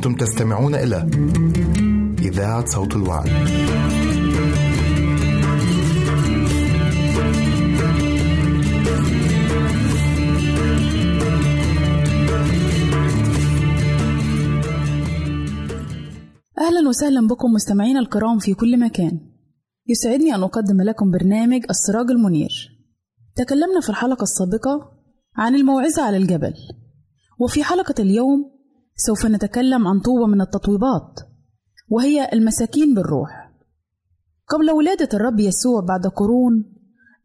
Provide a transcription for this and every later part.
أنتم تستمعون إلى إذاعة صوت الوعد. أهلا وسهلا بكم مستمعينا الكرام في كل مكان. يسعدني أن أقدم لكم برنامج السراج المنير. تكلمنا في الحلقة السابقة عن الموعظة على الجبل. وفي حلقة اليوم سوف نتكلم عن طوبة من التطويبات وهي المساكين بالروح. قبل ولادة الرب يسوع بعد قرون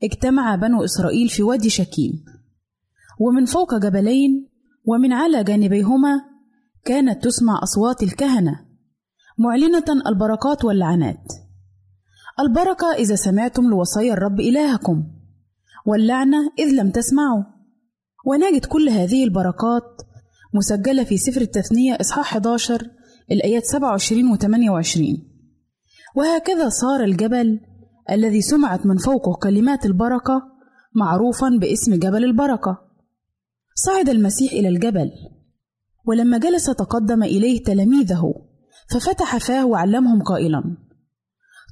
اجتمع بنو إسرائيل في وادي شكيم. ومن فوق جبلين ومن على جانبيهما كانت تسمع أصوات الكهنة معلنة البركات واللعنات. البركة إذا سمعتم لوصايا الرب إلهكم واللعنة إذ لم تسمعوا. ونجد كل هذه البركات مسجلة في سفر التثنية إصحاح 11 الآيات 27 و 28 وهكذا صار الجبل الذي سمعت من فوقه كلمات البركة معروفا باسم جبل البركة. صعد المسيح إلى الجبل ولما جلس تقدم إليه تلاميذه ففتح فاه وعلمهم قائلا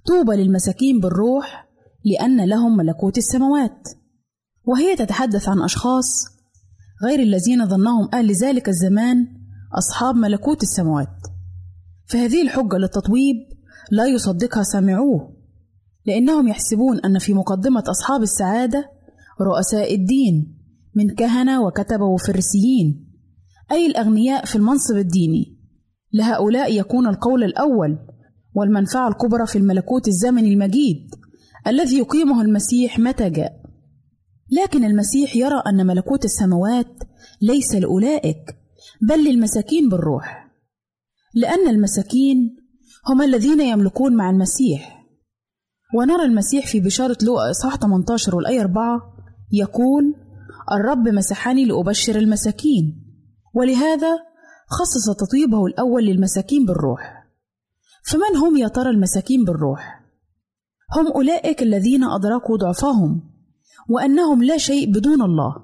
طوبى للمساكين بالروح لأن لهم ملكوت السماوات. وهي تتحدث عن أشخاص غير الذين ظنهم أهل ذلك الزمان أصحاب ملكوت السماوات. فهذه الحجة للتطويب لا يصدقها سامعوه لأنهم يحسبون أن في مقدمة أصحاب السعادة رؤساء الدين من كهنة وكتبة وفرسيين أي الأغنياء في المنصب الديني. لهؤلاء يكون القول الأول والمنفعة الكبرى في الملكوت الزمني المجيد الذي يقيمه المسيح متى جاء. لكن المسيح يرى أن ملكوت السماوات ليس لأولئك بل للمساكين بالروح. لأن المساكين هم الذين يملكون مع المسيح. ونرى المسيح في بشارة لوقا إصحاح 18 والآية 4 يقول الرب مسحني لأبشر المساكين ولهذا خصص تطيبه الأول للمساكين بالروح. فمن هم يا ترى المساكين بالروح؟ هم أولئك الذين أدركوا ضعفهم وأنهم لا شيء بدون الله.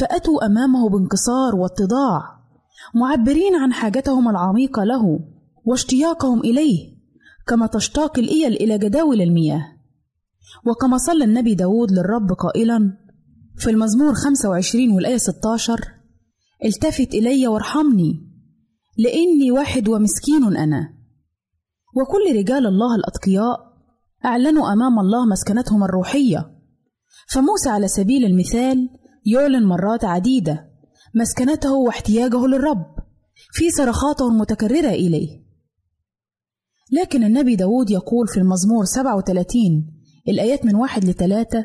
فأتوا أمامه بانكسار واتضاع معبرين عن حاجتهم العميقة له واشتياقهم إليه كما تشتاق الإيل إلى جداول المياه. وكما صلى النبي داود للرب قائلا في المزمور 25 والآية 16 التفت إلي وارحمني لإني واحد ومسكين أنا. وكل رجال الله الأتقياء أعلنوا أمام الله مسكنتهم الروحية. فموسى على سبيل المثال يعلن مرات عديدة مسكنته واحتياجه للرب في صرخاته المتكررة إليه. لكن النبي داود يقول في المزمور 37 الآيات من واحد لثلاثة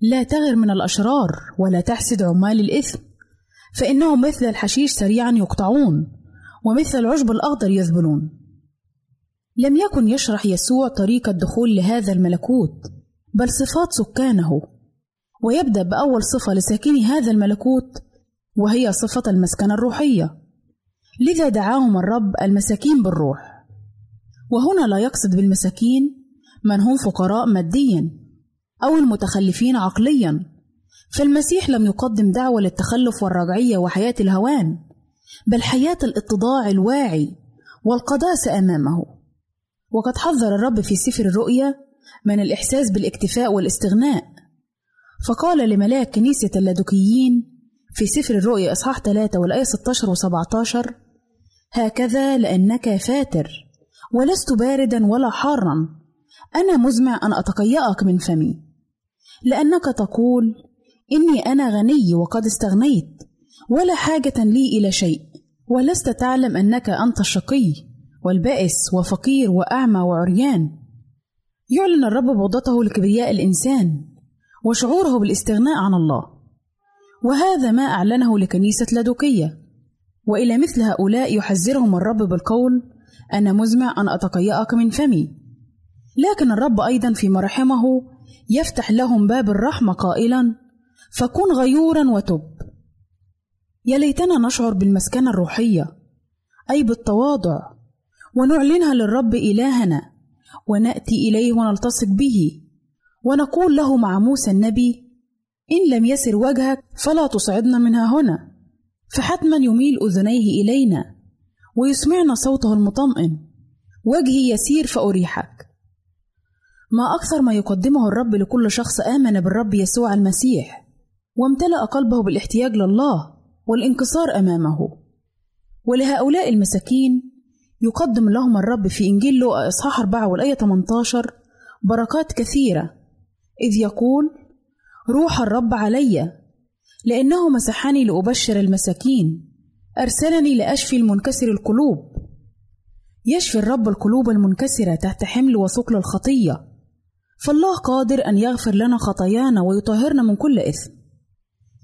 لا تغر من الأشرار ولا تحسد عمال الإثم فإنهم مثل الحشيش سريعا يقطعون ومثل العشب الأخضر يذبلون. لم يكن يشرح يسوع طريق الدخول لهذا الملكوت بل صفات سكانه. ويبدأ بأول صفة لساكني هذا الملكوت وهي صفة المسكنة الروحية. لذا دعاهم الرب المساكين بالروح. وهنا لا يقصد بالمساكين من هم فقراء ماديا أو المتخلفين عقليا. فالمسيح لم يقدم دعوة للتخلف والرجعية وحياة الهوان بل حياة الاتضاع الواعي والقداسة أمامه. وقد حذر الرب في سفر الرؤيا من الإحساس بالاكتفاء والاستغناء. فقال لملاك كنيسة اللادوكيين في سفر الرؤيا إصحاح 3 والآية 16 و 17 هكذا لأنك فاتر ولست باردا ولا حارا. أنا مزمع أن أتقيأك من فمي لأنك تقول إني أنا غني وقد استغنيت ولا حاجة لي إلى شيء ولست تعلم أنك أنت الشقي والبائس وفقير وأعمى وعريان. يعلن الرب بغضته لكبرياء الإنسان وشعوره بالاستغناء عن الله. وهذا ما أعلنه لكنيسة لادوكية وإلى مثل هؤلاء يحذرهم الرب بالقول أنا مزمع أن أتقيأك من فمي. لكن الرب أيضا في مراحمه يفتح لهم باب الرحمة قائلا فكن غيورا وتب. يا ليتنا نشعر بالمسكنة الروحية أي بالتواضع ونعلنها للرب إلهنا. ونأتي إليه ونلتصق به. ونقول له مع موسى النبي إن لم يسر وجهك فلا تصعدنا منها هنا. فحتما يميل أذنيه إلينا ويسمعنا صوته المطمئن. وجهي يسير فأريحك. ما أكثر ما يقدمه الرب لكل شخص آمن بالرب يسوع المسيح. وامتلأ قلبه بالاحتياج لله والانكسار أمامه. ولهؤلاء المساكين يقدم لهم الرب في إنجيل لوقا إصحاح 4 والآية 18 بركات كثيرة. إذ يقول روح الرب علي لأنه مسحني لأبشر المساكين أرسلني لأشفي المنكسر القلوب. يشفي الرب القلوب المنكسرة تحت حمل وثقل الخطية. فالله قادر أن يغفر لنا خطايانا ويطهرنا من كل إثم.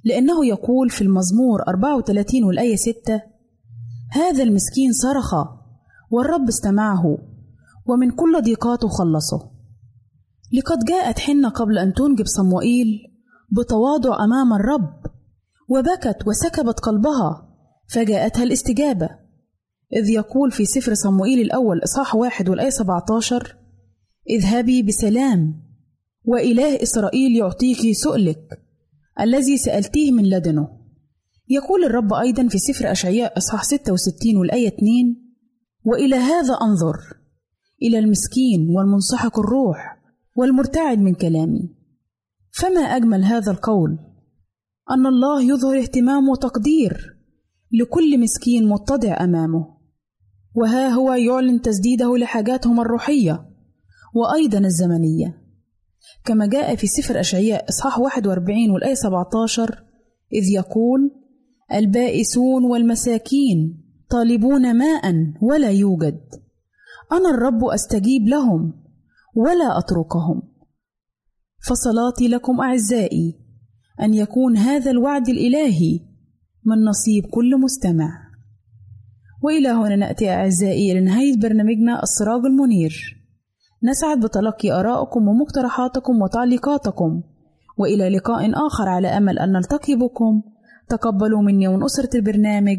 لأنه يقول في المزمور 34 والآية 6 هذا المسكين صرخ والرب استمعه ومن كل ضيقاته خلصه. لقد جاءت حنة قبل أن تنجب صموئيل بتواضع أمام الرب وبكت وسكبت قلبها فجاءتها الاستجابة. إذ يقول في سفر صموئيل الأول إصحاح واحد والآية 17 إذهبي بسلام وإله إسرائيل يعطيك سؤلك الذي سألتيه من لدنه. يقول الرب أيضا في سفر أشعياء إصحاح 66 والآية 2 وإلى هذا أنظر إلى المسكين والمنسحق الروح والمرتعد من كلامي. فما أجمل هذا القول؟ أن الله يظهر اهتمام وتقدير لكل مسكين متضع أمامه. وها هو يعلن تسديده لحاجاتهم الروحية وأيضا الزمنية. كما جاء في سفر أشعياء إصحاح 41 والآية 17 إذ يقول البائسون والمساكين طالبون ماء ولا يوجد. أنا الرب أستجيب لهم ولا أتركهم. فصلاتي لكم أعزائي أن يكون هذا الوعد الإلهي من نصيب كل مستمع. وإلى هنا نأتي أعزائي لنهاية برنامجنا السراج المنير. نسعد بتلقي آرائكم ومقترحاتكم وتعليقاتكم. وإلى لقاء آخر على أمل أن نلتقي بكم. تقبلوا مني ومن أسرة البرنامج.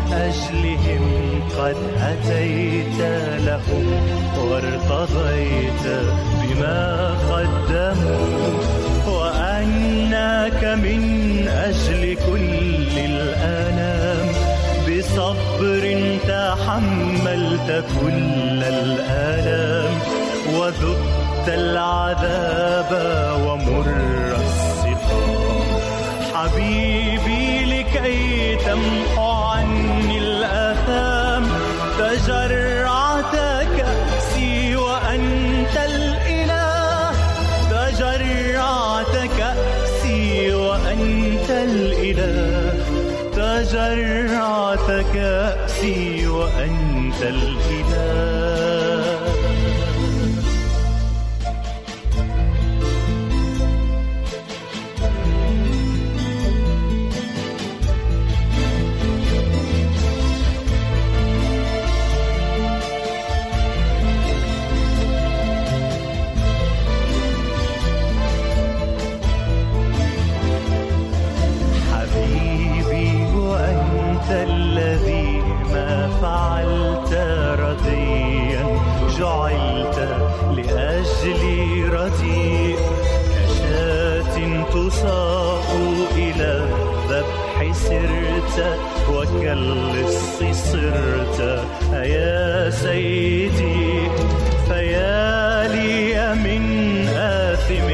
أجلهم قد أتيت لهم وارتضيت بما قدموا وأنك من أجل كل الأنام بصبر تحملت كل الآلام وذقت العذاب ومر السقام حبيبي لكي تمحو عني إلى الذبح سرت وكاللص صرت. يا سيدي فيا لي من آثم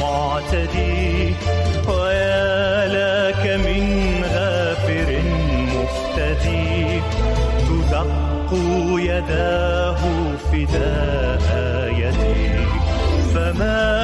معتدي. ويا لك من غافر مفتدي. تدق يداه فداء يدي. فماذا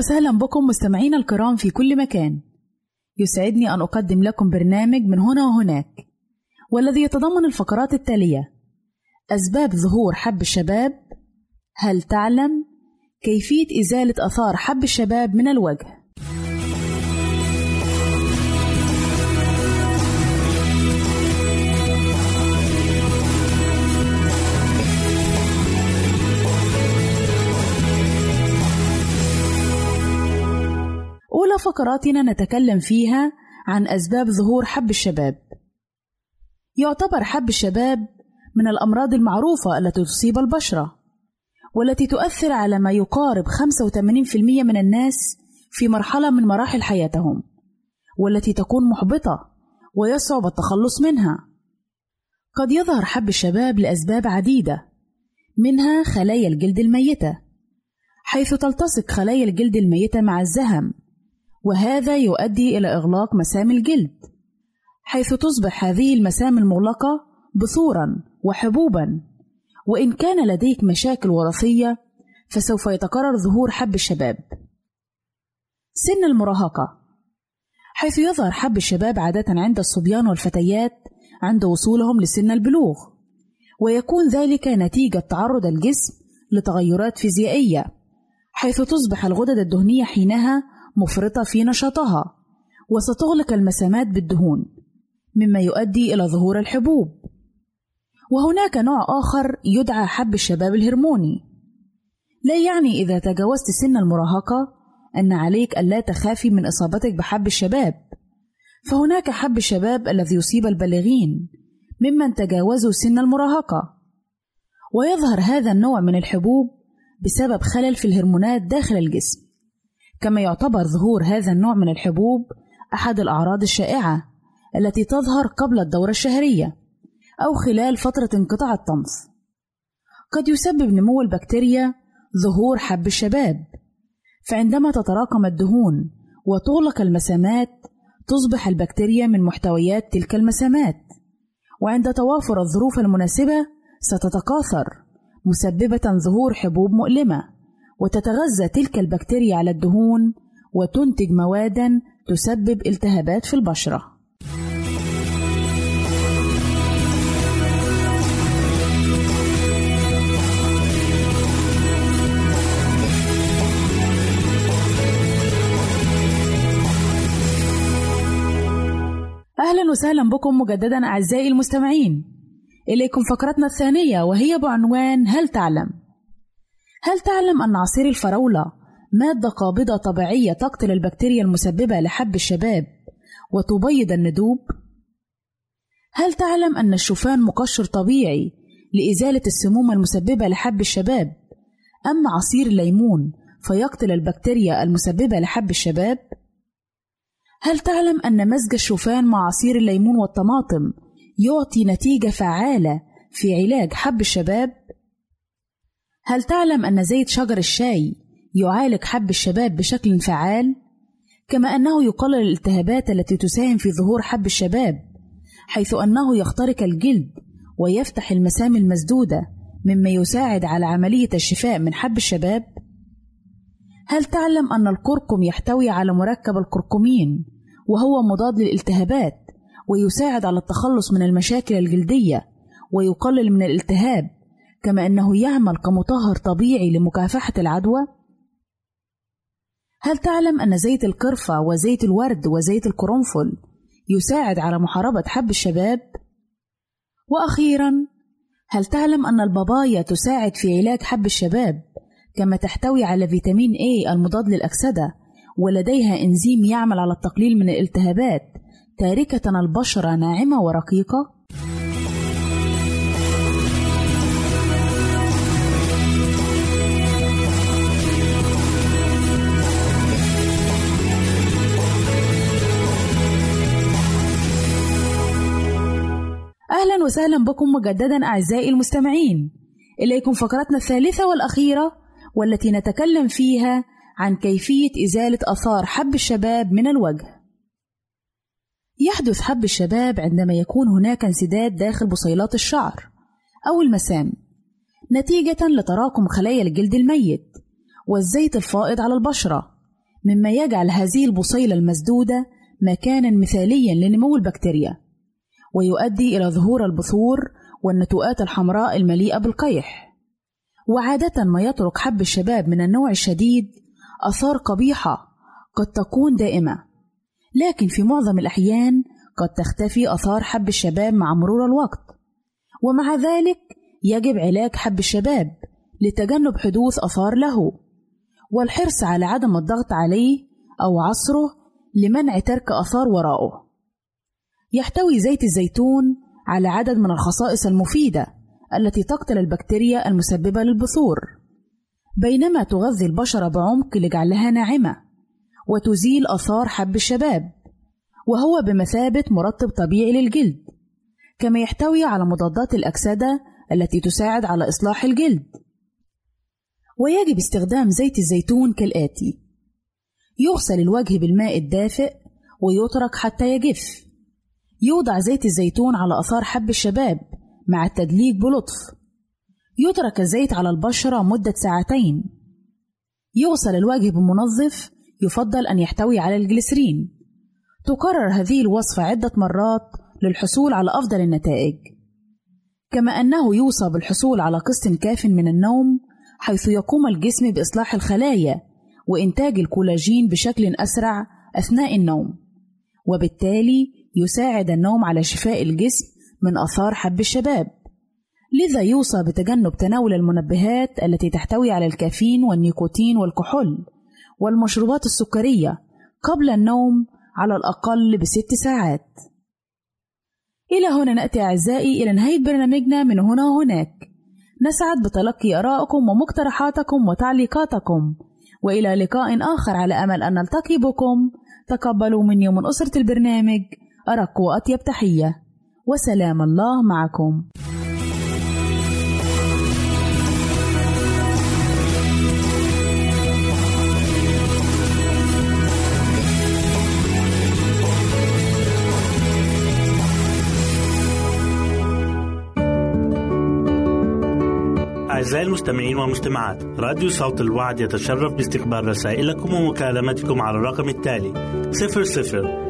وسهلا بكم مستمعينا الكرام في كل مكان. يسعدني أن أقدم لكم برنامج من هنا وهناك والذي يتضمن الفقرات التالية أسباب ظهور حب الشباب هل تعلم كيفية إزالة أثار حب الشباب من الوجه؟ فقراتنا نتكلم فيها عن أسباب ظهور حب الشباب. يعتبر حب الشباب من الأمراض المعروفة التي تصيب البشرة، والتي تؤثر على ما يقارب 85% من الناس في مرحلة من مراحل حياتهم، والتي تكون محبطة ويصعب التخلص منها. قد يظهر حب الشباب لأسباب عديدة، منها خلايا الجلد الميتة، حيث تلتصق خلايا الجلد الميتة مع الزهم وهذا يؤدي إلى إغلاق مسام الجلد حيث تصبح هذه المسام المغلقة بثورا وحبوبا. وإن كان لديك مشاكل وراثية فسوف يتكرر ظهور حب الشباب. سن المراهقة. حيث يظهر حب الشباب عادة عند الصبيان والفتيات عند وصولهم لسن البلوغ. ويكون ذلك نتيجة تعرض الجسم لتغيرات فيزيائية حيث تصبح الغدد الدهنية حينها مفرطة في نشاطها وستغلق المسامات بالدهون مما يؤدي إلى ظهور الحبوب. وهناك نوع آخر يدعى حب الشباب الهرموني. لا يعني إذا تجاوزت سن المراهقة أن عليك ألا تخافي من إصابتك بحب الشباب. فهناك حب الشباب الذي يصيب البالغين ممن تجاوزوا سن المراهقة. ويظهر هذا النوع من الحبوب بسبب خلل في الهرمونات داخل الجسم. كما يعتبر ظهور هذا النوع من الحبوب أحد الأعراض الشائعة التي تظهر قبل الدورة الشهرية أو خلال فترة انقطاع الطمث. قد يسبب نمو البكتيريا ظهور حب الشباب، فعندما تتراكم الدهون وتغلق المسامات تصبح البكتيريا من محتويات تلك المسامات، وعند توافر الظروف المناسبة ستتكاثر مسببة ظهور حبوب مؤلمة وتتغذى تلك البكتيريا على الدهون وتنتج موادا تسبب التهابات في البشرة أهلا وسهلا بكم مجددا أعزائي المستمعين إليكم فقرتنا الثانية وهي بعنوان هل تعلم؟ هل تعلم أن عصير الفراولة مادة قابضة طبيعية تقتل البكتيريا المسببة لحب الشباب وتبيض الندوب؟ هل تعلم أن الشوفان مقشر طبيعي لإزالة السموم المسببة لحب الشباب؟ أما عصير الليمون فيقتل البكتيريا المسببة لحب الشباب؟ هل تعلم أن مزج الشوفان مع عصير الليمون والطماطم يعطي نتيجة فعالة في علاج حب الشباب؟ هل تعلم أن زيت شجر الشاي يعالج حب الشباب بشكل فعال؟ كما أنه يقلل الالتهابات التي تساهم في ظهور حب الشباب حيث أنه يخترق الجلد ويفتح المسام المسدودة مما يساعد على عملية الشفاء من حب الشباب؟ هل تعلم أن الكركم يحتوي على مركب الكركمين وهو مضاد للالتهابات ويساعد على التخلص من المشاكل الجلدية ويقلل من الالتهاب كما أنه يعمل كمطهر طبيعي لمكافحة العدوى؟ هل تعلم أن زيت القرفة وزيت الورد وزيت القرنفل يساعد على محاربة حب الشباب؟ وأخيرا هل تعلم أن البابايا تساعد في علاج حب الشباب كما تحتوي على فيتامين A المضاد للأكسدة ولديها إنزيم يعمل على التقليل من الالتهابات تاركة البشرة ناعمة ورقيقة؟ أهلا وسهلا بكم مجددا أعزائي المستمعين إليكم فقرتنا الثالثة والأخيرة والتي نتكلم فيها عن كيفية إزالة آثار حب الشباب من الوجه. يحدث حب الشباب عندما يكون هناك انسداد داخل بصيلات الشعر أو المسام نتيجة لتراكم خلايا الجلد الميت والزيت الفائض على البشرة مما يجعل هذه البصيلة المسدودة مكانا مثاليا لنمو البكتيريا ويؤدي إلى ظهور البثور والنتوءات الحمراء المليئة بالقيح. وعادة ما يترك حب الشباب من النوع الشديد آثار قبيحة قد تكون دائمة لكن في معظم الأحيان قد تختفي آثار حب الشباب مع مرور الوقت. ومع ذلك يجب علاج حب الشباب لتجنب حدوث آثار له والحرص على عدم الضغط عليه أو عصره لمنع ترك آثار وراءه. يحتوي زيت الزيتون على عدد من الخصائص المفيدة التي تقتل البكتيريا المسببة للبثور. بينما تغذي البشرة بعمق لجعلها ناعمة وتزيل آثار حب الشباب وهو بمثابة مرطب طبيعي للجلد كما يحتوي على مضادات الأكسدة التي تساعد على إصلاح الجلد. ويجب استخدام زيت الزيتون كالآتي. يغسل الوجه بالماء الدافئ ويترك حتى يجف. يوضع زيت الزيتون على آثار حب الشباب مع التدليك بلطف. يترك الزيت على البشرة مدة ساعتين. يغسل الوجه بمنظف يفضل أن يحتوي على الجليسرين. تكرر هذه الوصفة عدة مرات للحصول على أفضل النتائج. كما أنه يوصى بالحصول على قسط كاف من النوم حيث يقوم الجسم بإصلاح الخلايا وإنتاج الكولاجين بشكل أسرع أثناء النوم. وبالتالي يساعد النوم على شفاء الجسم من آثار حب الشباب. لذا يوصى بتجنب تناول المنبهات التي تحتوي على الكافيين والنيكوتين والكحول والمشروبات السكرية قبل النوم على الأقل بست ساعات. إلى هنا نأتي أعزائي إلى نهاية برنامجنا من هنا وهناك. نسعد بتلقي آرائكم ومقترحاتكم وتعليقاتكم. وإلى لقاء آخر على أمل أن نلتقي بكم. تقبلوا مني ومن أسرة البرنامج. أرق وأطيب تحية وسلام الله معكم. أعزائي المستمعين والمستمعات راديو صوت الوعد يتشرف باستقبال رسائلكم ومكالمتكم على الرقم التالي 00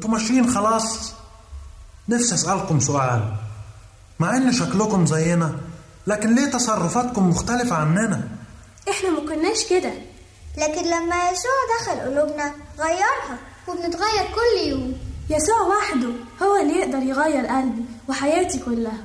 أنتوا ماشيين خلاص. نفسي أسألكم سؤال. مع إن شكلكم زينا لكن ليه تصرفاتكم مختلفة عننا؟ إحنا ما كناش كده. لكن لما يسوع دخل قلوبنا غيرها وبنتغير كل يوم. يسوع وحده هو اللي يقدر يغير قلبي وحياتي كلها.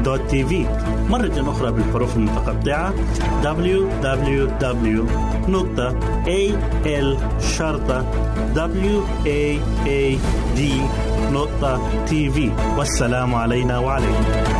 waad.tv مرة أخرى بالحروف المتقطعة www.al-waad.tv والسلام علينا وعليكم.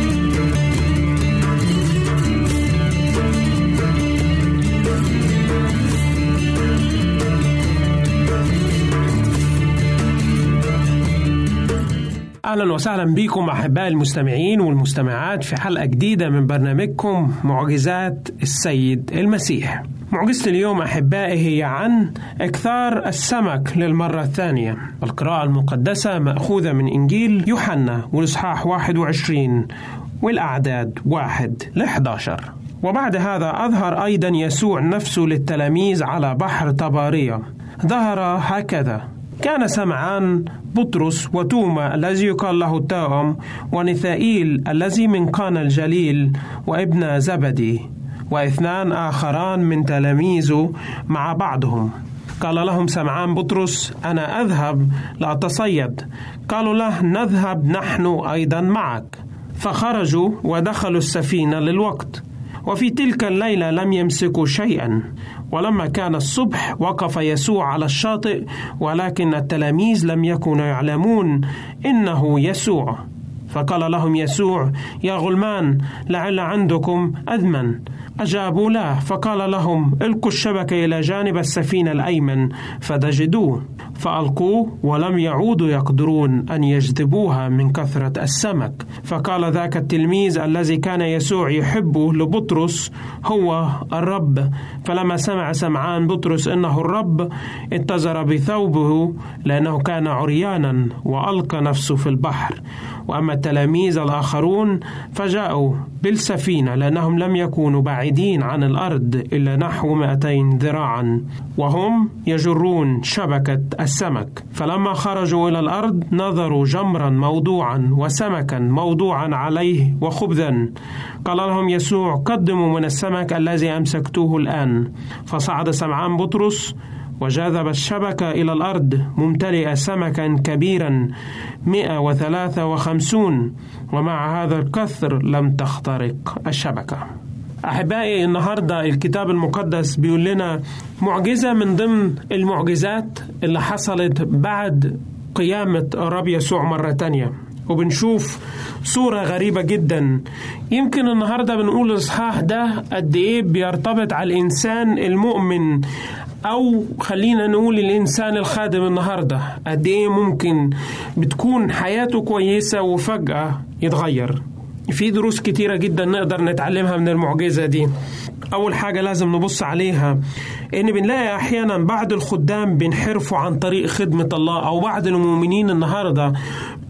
أهلا وسهلا بكم أحبائي المستمعين والمستمعات في حلقة جديدة من برنامجكم معجزات السيد المسيح. معجزة اليوم أحبائي هي عن إكثار السمك للمرة الثانية. القراءة المقدسة مأخوذة من إنجيل يوحنا والإصحاح 21 والأعداد 1 ل 11. وبعد هذا أظهر أيضا يسوع نفسه للتلاميذ على بحر طبارية. ظهر هكذا كان سمعان بطرس وتوما الذي يقال له التوأم ونثائيل الذي من قانا الجليل وابن زبدي واثنان آخران من تلاميذه مع بعضهم. قال لهم سمعان بطرس أنا أذهب لأتصيد قالوا له نذهب نحن أيضا معك. فخرجوا ودخلوا السفينة للوقت. وفي تلك الليلة لم يمسكوا شيئا. ولما كان الصبح وقف يسوع على الشاطئ ولكن التلاميذ لم يكونوا يعلمون إنه يسوع. فقال لهم يسوع يا غلمان لعل عندكم أذمن. أجابوا له فقال لهم القوا الشبكة إلى جانب السفينة الأيمن فتجدوه. فألقوه ولم يعودوا يقدرون أن يجذبوها من كثرة السمك. فقال ذاك التلميذ الذي كان يسوع يحبه لبطرس هو الرب. فلما سمع سمعان بطرس إنه الرب اتزر بثوبه لأنه كان عريانا وألقى نفسه في البحر. وأما التلاميذ الآخرون فجاءوا بالسفينة لأنهم لم يكونوا بعيدين عن الأرض إلا نحو 200 ذراعا. وهم يجرون شبكة السمك. فلما خرجوا إلى الأرض نظروا جمرا موضوعا وسمكا موضوعا عليه وخبزا. قال لهم يسوع قدموا من السمك الذي أمسكتوه الآن. فصعد سمعان بطرس وجاذب الشبكة إلى الأرض ممتلئة سمكا كبيرا مئة وثلاثة وخمسون. ومع هذا الكثر لم تخترق الشبكة. أحبائي النهاردة الكتاب المقدس بيقول لنا معجزة من ضمن المعجزات اللي حصلت بعد قيامة الرب يسوع مرة تانية. وبنشوف صورة غريبة جدا. يمكن النهاردة بنقول الإصحاح ده قد إيه بيرتبط على الإنسان المؤمن أو خلينا نقول الإنسان الخادم النهاردة. قد إيه ممكن بتكون حياته كويسة وفجأة يتغير. في دروس كتيرة جدا نقدر نتعلمها من المعجزة دي. أول حاجة لازم نبص عليها إن بنلاقي أحيانا بعض الخدام بينحرفوا عن طريق خدمة الله أو بعض المؤمنين النهاردة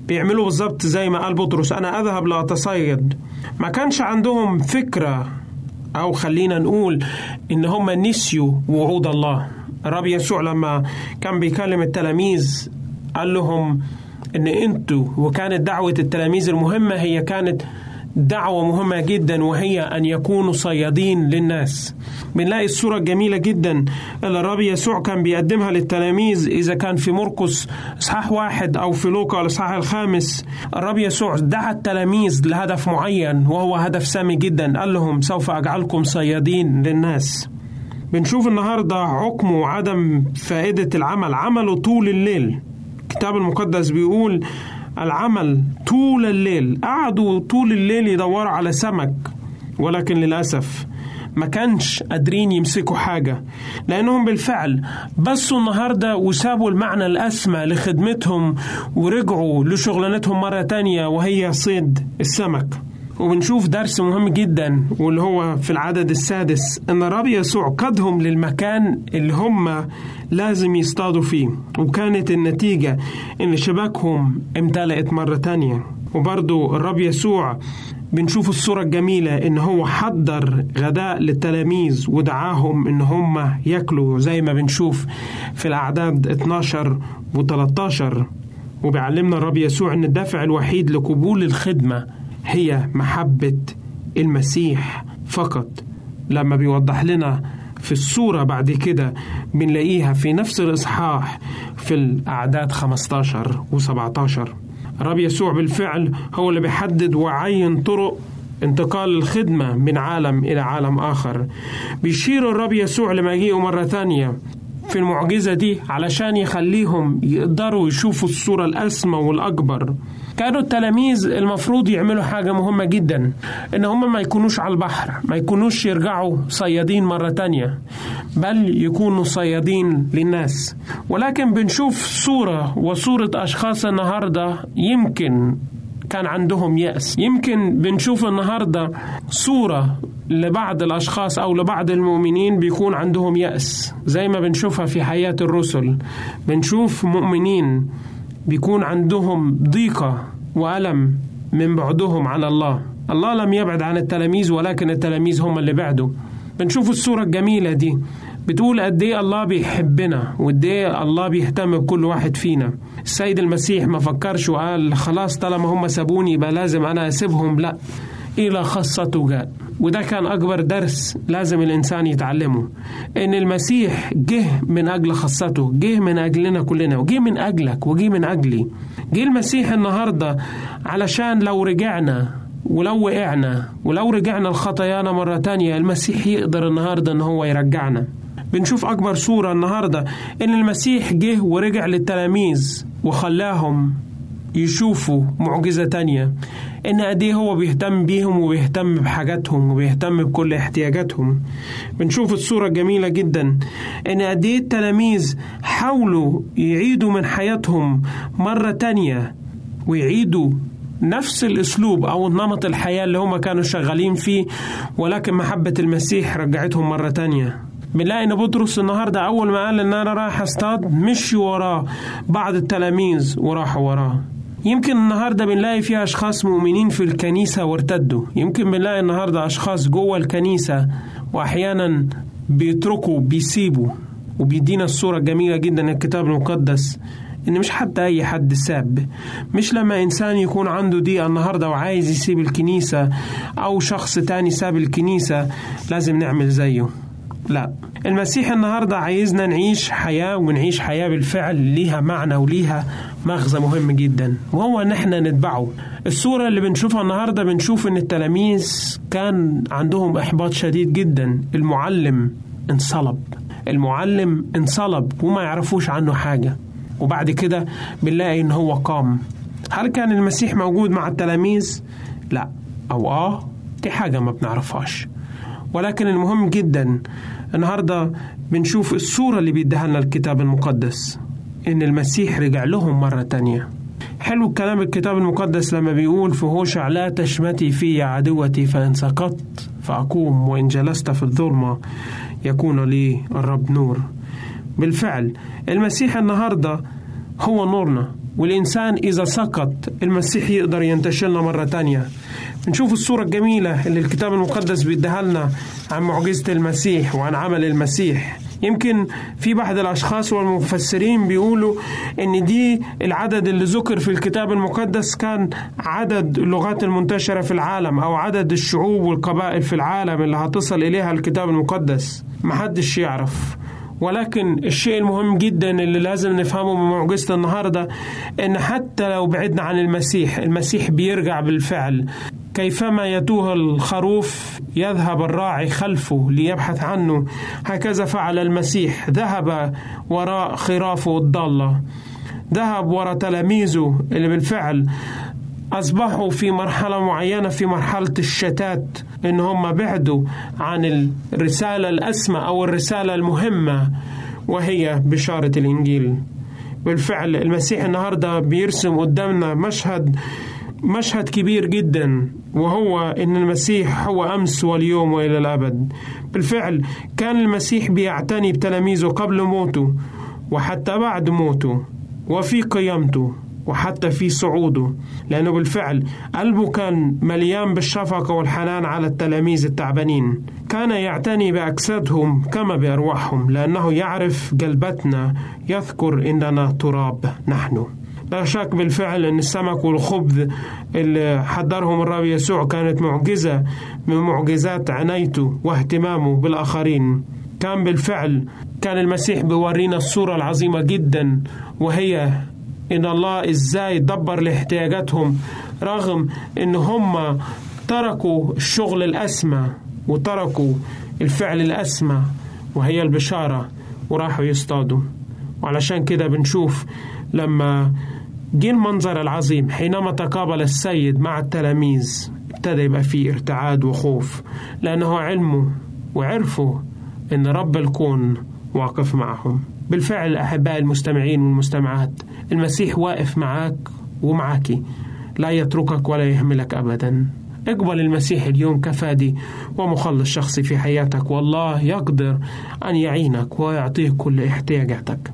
بيعملوا بالظبط زي ما قال بطرس أنا أذهب لأتصيد ما كانش عندهم فكرة أو خلينا نقول إن هم نسيوا وعود الله. الرب يسوع لما كان بيكلم التلاميذ قال لهم إن أنتوا وكانت دعوة التلاميذ المهمة هي كانت دعوة مهمة جدا وهي أن يكونوا صيادين للناس. بنلاقي الصورة الجميلة جدا اللي الرب يسوع كان بيقدمها للتلاميذ إذا كان في مرقس إصحاح واحد أو في لوقا الإصحاح الخامس. الرب يسوع دعا التلاميذ لهدف معين وهو هدف سامي جدا. قال لهم سوف أجعلكم صيادين للناس. بنشوف النهاردة عقم وعدم فائدة العمل عملوا طول الليل. الكتاب المقدس بيقول العمل طول الليل. قعدوا طول الليل يدوروا على سمك ولكن للأسف ما كانش قادرين يمسكوا حاجة لأنهم بالفعل بصوا النهاردة وسابوا المعنى الأسمى لخدمتهم ورجعوا لشغلانتهم مرة تانية وهي صيد السمك. وبنشوف درس مهم جدا واللي هو في العدد السادس إن الرب يسوع قادهم للمكان اللي هم لازم يصطادوا فيه. وكانت النتيجة إن شباكهم امتلأت مرة تانية. وبرضو الرب يسوع بنشوف الصورة الجميلة إن هو حضر غداء للتلاميذ ودعاهم إن هم ياكلوا زي ما بنشوف في الأعداد 12 و 13 وبيعلمنا الرب يسوع إن الدافع الوحيد لقبول الخدمة هي محبة المسيح فقط. لما بيوضح لنا في الصورة بعد كده بنلاقيها في نفس الإصحاح في الأعداد 15 و 17 الرب يسوع بالفعل هو اللي بيحدد وعين طرق انتقال الخدمة من عالم إلى عالم آخر. بيشير الرب يسوع لمجيئه مرة ثانية في المعجزة دي علشان يخليهم يقدروا يشوفوا الصورة الأسمى والأكبر. كانوا التلاميذ المفروض يعملوا حاجة مهمة جدا إن هم ما يكونوش على البحر ما يكونوش يرجعوا صيادين مرة تانية بل يكونوا صيادين للناس. ولكن بنشوف صورة وصورة أشخاص النهاردة يمكن كان عندهم يأس. يمكن بنشوف النهاردة صورة لبعض الأشخاص أو لبعض المؤمنين بيكون عندهم يأس زي ما بنشوفها في حياة الرسل. بنشوف مؤمنين بيكون عندهم ضيقة وألم من بعدهم عن الله. الله لم يبعد عن التلاميذ ولكن التلاميذ هم اللي بعدوا. بنشوف الصورة الجميلة دي. بتقول قد إيه الله بيحبنا وقد إيه الله بيهتم بكل واحد فينا. السيد المسيح ما فكرش وقال خلاص طالما هم سابوني يبقى لازم أنا أسيبهم. لا إلى خاصته جاء. وده كان أكبر درس لازم الإنسان يتعلمه إن المسيح جه من أجل خاصته جه من أجلنا كلنا وجه من أجلك وجه من أجلي. جه المسيح النهارده علشان لو رجعنا ولو وقعنا ولو رجعنا لخطايانا مرة تانية المسيح يقدر النهاردة إن هو يرجعنا. بنشوف أكبر صورة النهاردة إن المسيح جه ورجع للتلاميذ وخلاهم يشوفوا معجزة تانية. إن قد إيه هو بيهتم بيهم وبيهتم بحاجاتهم وبيهتم بكل احتياجاتهم. بنشوف الصورة الجميلة جدا. إن قد إيه التلاميذ حاولوا يعيدوا من حياتهم مرة تانية ويعيدوا نفس الأسلوب أو نمط الحياة اللي هم كانوا شغالين فيه ولكن محبة المسيح رجعتهم مرة تانية. بنلاقي إن بطرس النهارده أول ما قال إن أنا رايح أصطاد مشي وراه بعض التلاميذ وراحوا وراه. يمكن النهارده بنلاقي في أشخاص مؤمنين في الكنيسة وارتدوا. يمكن بنلاقي النهارده أشخاص جوه الكنيسة وأحيانا بيتركوا بيسيبوا وبيدينا الصورة الجميلة جدا الكتاب المقدس إن مش حتى أي حد ساب. مش لما إنسان يكون عنده دقيقه النهارده وعايز يسيب الكنيسة أو شخص تاني ساب الكنيسة لازم نعمل زيه. لا. المسيح النهارده عايزنا نعيش حياة ونعيش حياة بالفعل ليها معنى وليها مغزى مهم جدا وهو إن إحنا نتبعه. الصورة اللي بنشوفها النهارده بنشوف إن التلاميذ كان عندهم إحباط شديد جدا. المعلم انصلب. المعلم انصلب وما يعرفوش عنه حاجة. وبعد كده بنلاقي إن هو قام. هل كان المسيح موجود مع التلاميذ؟ لا. أو آه دي حاجة ما بنعرفهاش. ولكن المهم جدا النهارده بنشوف الصورة اللي بيديها لنا الكتاب المقدس إن المسيح رجع لهم مرة تانية. حلو الكلام الكتاب المقدس لما بيقول في هوشع لا تشمتي في عدوتي فإن سقطت فأقوم وإن جلست في الظلمة يكون لي الرب نور. بالفعل المسيح النهارده هو نورنا والإنسان إذا سقط المسيح يقدر ينتشلنا مرة تانية. نشوف الصورة الجميلة اللي الكتاب المقدس بيديها لنا عن معجزة المسيح وعن عمل المسيح. يمكن في بعض الأشخاص والمفسرين بيقولوا إن دي العدد اللي ذكر في الكتاب المقدس كان عدد اللغات المنتشرة في العالم أو عدد الشعوب والقبائل في العالم اللي هتصل إليها الكتاب المقدس. محدش يعرف. ولكن الشيء المهم جدا اللي لازم نفهمه من معجزة النهاردة إن حتى لو بعدنا عن المسيح المسيح بيرجع بالفعل. كيفما يتوه الخروف يذهب الراعي خلفه ليبحث عنه. هكذا فعل المسيح. ذهب وراء خرافه الضالة. ذهب وراء تلاميذه اللي بالفعل أصبحوا في مرحلة معينة في مرحلة الشتات إن هم بعدوا عن الرسالة الأسمى أو الرسالة المهمة وهي بشارة الإنجيل. بالفعل المسيح النهاردة بيرسم قدامنا مشهد مشهد كبير جدا وهو إن المسيح هو أمس واليوم وإلى الأبد. بالفعل كان المسيح بيعتني بتلاميذه قبل موته وحتى بعد موته وفي قيامته وحتى في صعوده. لأنه بالفعل قلبه كان مليان بالشفقة والحنان على التلاميذ التعبانين. كان يعتني بأجسادهم كما بأرواحهم لأنه يعرف قلبتنا يذكر إننا تراب نحن. لا شك بالفعل أن السمك والخبز اللي حضرهم الرب يسوع كانت معجزة من معجزات عنايته واهتمامه بالآخرين. كان بالفعل كان المسيح بيورينا الصورة العظيمة جدا وهي إن الله إزاي دبر لاحتياجاتهم رغم إن هم تركوا الشغل الأسمى وتركوا الفعل الأسمى وهي البشارة وراحوا يصطادوا. وعلشان كده بنشوف لما جه المنظر العظيم حينما تقابل السيد مع التلاميذ ابتدى يبقى فيه ارتعاد وخوف لأنه علموا وعرفوا إن رب الكون واقف معهم. بالفعل أحباء المستمعين والمستمعات المسيح واقف معاك ومعاكي لا يتركك ولا يهملك أبدا. اقبل المسيح اليوم كفادي ومخلص شخصي في حياتك والله يقدر أن يعينك ويعطيك كل احتياجاتك.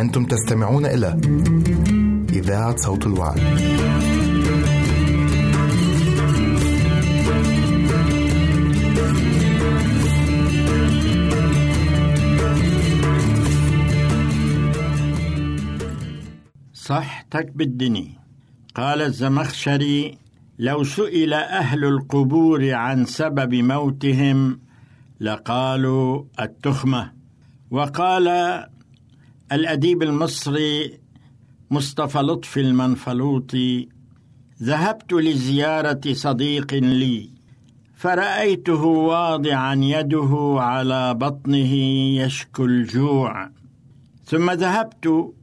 أنتم تستمعون إلى إذاعة صوت الوعد. صحتك بالدني قال الزمخشري لو سئل أهل القبور عن سبب موتهم لقالوا التخمة وقال الأديب المصري مصطفى لطفي المنفلوطي ذهبت لزيارة صديق لي فرأيته واضعا يده على بطنه يشكو الجوع. ثم ذهبت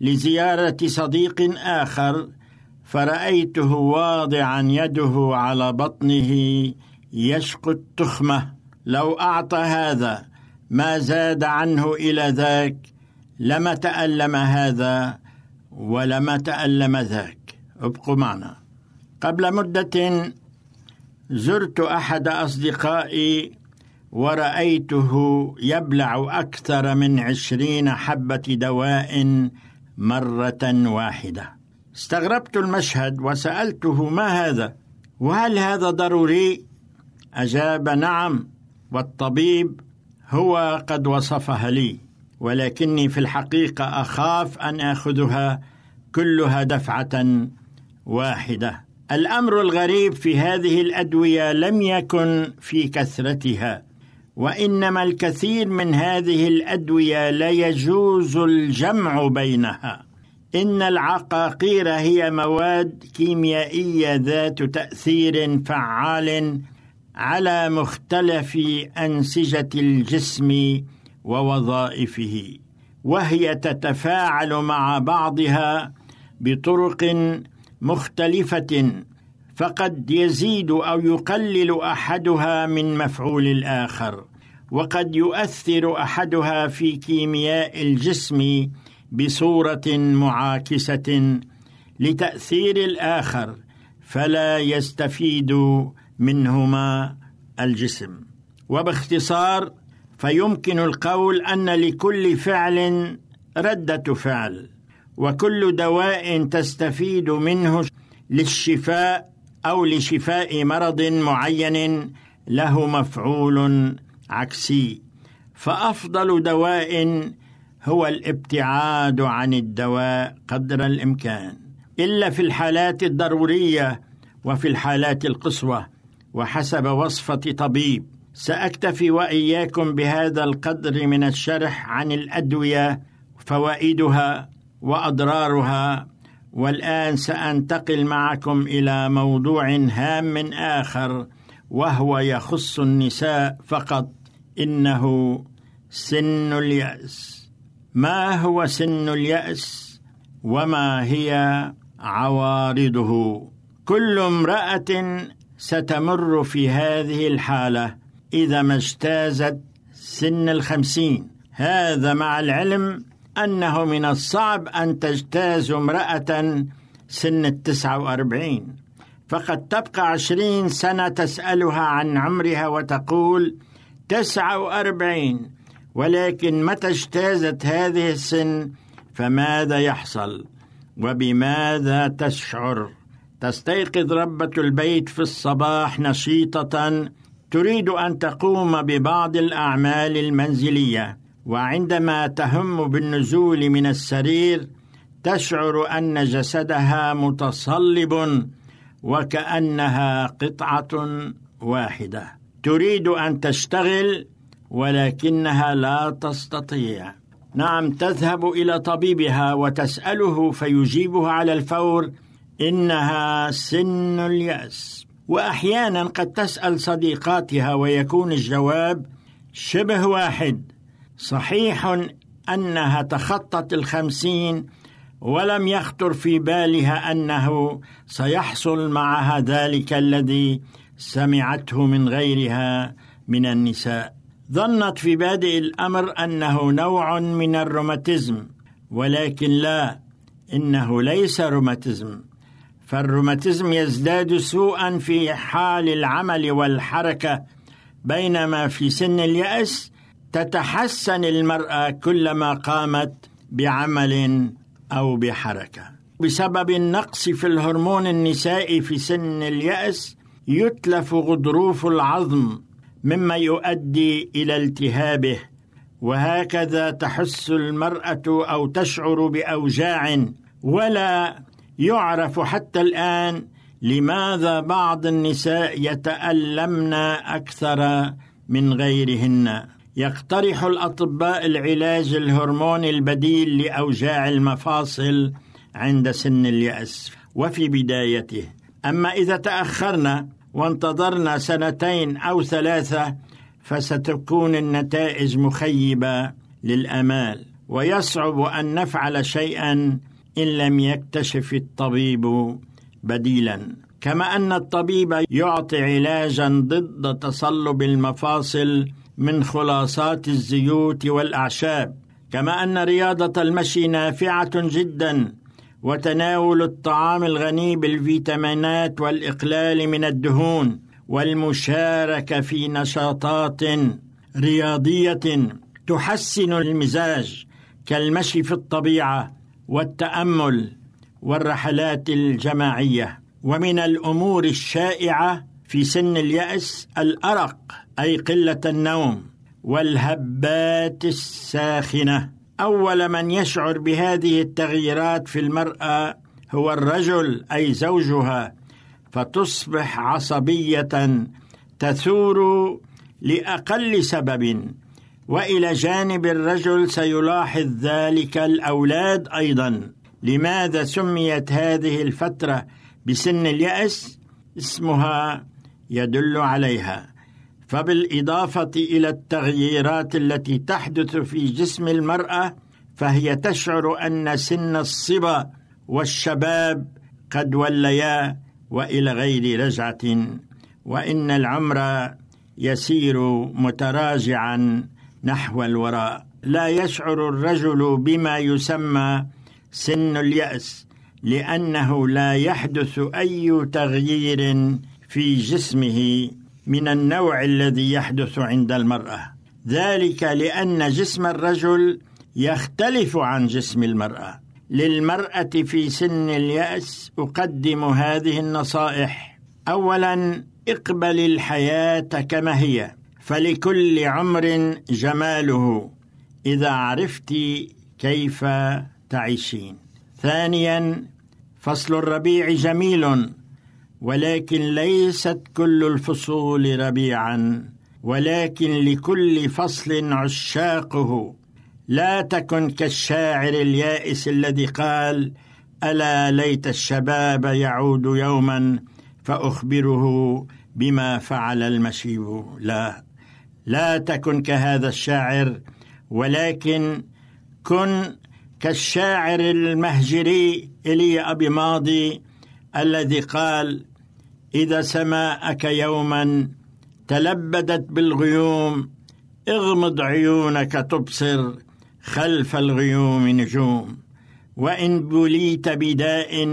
لزيارة صديق آخر فرأيته واضعا يده على بطنه يشكو التخمة. لو أعطى هذا ما زاد عنه إلى ذاك؟ لما تألم هذا ولما تألم ذاك. ابقوا معنا. قبل مدة زرت أحد أصدقائي ورأيته يبلع أكثر من عشرين حبة دواء مرة واحدة. استغربت المشهد وسألته ما هذا؟ وهل هذا ضروري؟ أجاب نعم والطبيب هو قد وصفها لي. ولكني في الحقيقة أخاف أن آخذها كلها دفعة واحدة. الأمر الغريب في هذه الأدوية لم يكن في كثرتها وإنما الكثير من هذه الأدوية لا يجوز الجمع بينها. إن العقاقير هي مواد كيميائية ذات تأثير فعال على مختلف أنسجة الجسم ووظائفه وهي تتفاعل مع بعضها بطرق مختلفة فقد يزيد أو يقلل أحدها من مفعول الآخر وقد يؤثر أحدها في كيمياء الجسم بصورة معاكسة لتأثير الآخر فلا يستفيد منهما الجسم. وباختصار فيمكن القول أن لكل فعل ردة فعل وكل دواء تستفيد منه للشفاء أو لشفاء مرض معين له مفعول عكسي. فأفضل دواء هو الابتعاد عن الدواء قدر الإمكان. إلا في الحالات الضرورية وفي الحالات القصوى وحسب وصفة طبيب. سأكتفي وإياكم بهذا القدر من الشرح عن الأدوية فوائدها وأضرارها والآن سأنتقل معكم إلى موضوع هام آخر وهو يخص النساء فقط إنه سن اليأس. ما هو سن اليأس؟ وما هي عوارضه؟ كل امرأة ستمر في هذه الحالة. إذا ما اجتازت سن الخمسين. هذا مع العلم أنه من الصعب أن تجتاز امرأة سن التسعة وأربعين. فقد تبقى عشرين سنة تسألها عن عمرها وتقول تسعة وأربعين. ولكن متى اجتازت هذه السن؟ فماذا يحصل؟ وبماذا تشعر؟ تستيقظ ربة البيت في الصباح نشيطة تريد أن تقوم ببعض الأعمال المنزلية وعندما تهم بالنزول من السرير تشعر أن جسدها متصلب وكأنها قطعة واحدة. تريد أن تشتغل ولكنها لا تستطيع. نعم تذهب إلى طبيبها وتسأله فيجيبها على الفور إنها سن اليأس. وأحيانا قد تسأل صديقاتها ويكون الجواب شبه واحد. صحيح أنها تخطت الخمسين ولم يخطر في بالها أنه سيحصل معها ذلك الذي سمعته من غيرها من النساء. ظنت في بادئ الأمر أنه نوع من الروماتيزم ولكن لا إنه ليس روماتيزم. فالروماتيزم يزداد سوءا في حال العمل والحركة بينما في سن اليأس تتحسن المرأة كلما قامت بعمل أو بحركة. بسبب النقص في الهرمون النسائي في سن اليأس يتلف غضروف العظم مما يؤدي إلى التهابه وهكذا تحس المرأة أو تشعر بأوجاع ولا يعرف حتى الآن لماذا بعض النساء يتألمن أكثر من غيرهن. يقترح الأطباء العلاج الهرموني البديل لأوجاع المفاصل عند سن اليأس وفي بدايته. أما إذا تاخرنا وانتظرنا سنتين أو ثلاثة فستكون النتائج مخيبة للأمال. ويصعب أن نفعل شيئا إن لم يكتشف الطبيب بديلا. كما أن الطبيب يعطي علاجا ضد تصلب المفاصل من خلاصات الزيوت والأعشاب. كما أن رياضة المشي نافعة جدا وتناول الطعام الغني بالفيتامينات والإقلال من الدهون. والمشاركة في نشاطات رياضية تحسن المزاج. كالمشي في الطبيعة والتأمل والرحلات الجماعية. ومن الأمور الشائعة في سن اليأس الأرق أي قلة النوم والهبات الساخنة. أول من يشعر بهذه التغييرات في المرأة هو الرجل أي زوجها. فتصبح عصبية تثور لأقل سبب. وإلى جانب الرجل سيلاحظ ذلك الأولاد أيضا. لماذا سميت هذه الفترة بسن اليأس؟ اسمها يدل عليها. فبالإضافة إلى التغييرات التي تحدث في جسم المرأة فهي تشعر أن سن الصبا والشباب قد وليا وإلى غير رجعة. وإن العمر يسير متراجعا نحو الوراء. لا يشعر الرجل بما يسمى سن اليأس لأنه لا يحدث أي تغيير في جسمه من النوع الذي يحدث عند المرأة. ذلك لأن جسم الرجل يختلف عن جسم المرأة. للمرأة في سن اليأس أقدم هذه النصائح. اولا اقبل الحياة كما هي. فلكل عمر جماله إذا عرفت كيف تعيشين. ثانيا فصل الربيع جميل ولكن ليست كل الفصول ربيعا ولكن لكل فصل عشاقه. لا تكن كالشاعر اليائس الذي قال ألا ليت الشباب يعود يوما فأخبره بما فعل المشيب. لا. لا تكن كهذا الشاعر ولكن كن كالشاعر المهجري ايليا أبي ماضي الذي قال إذا سماءك يوما تلبدت بالغيوم اغمض عيونك تبصر خلف الغيوم نجوم. وإن بليت بداء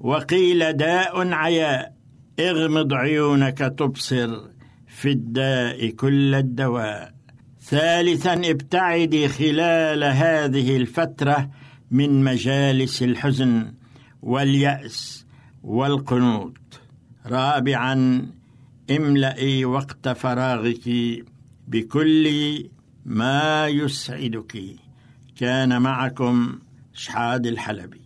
وقيل داء عياء اغمض عيونك تبصر في الداء كل الدواء. ثالثا ابتعدي خلال هذه الفترة من مجالس الحزن واليأس والقنوط. رابعا املئي وقت فراغك بكل ما يسعدك. كان معكم شحاد الحلبي.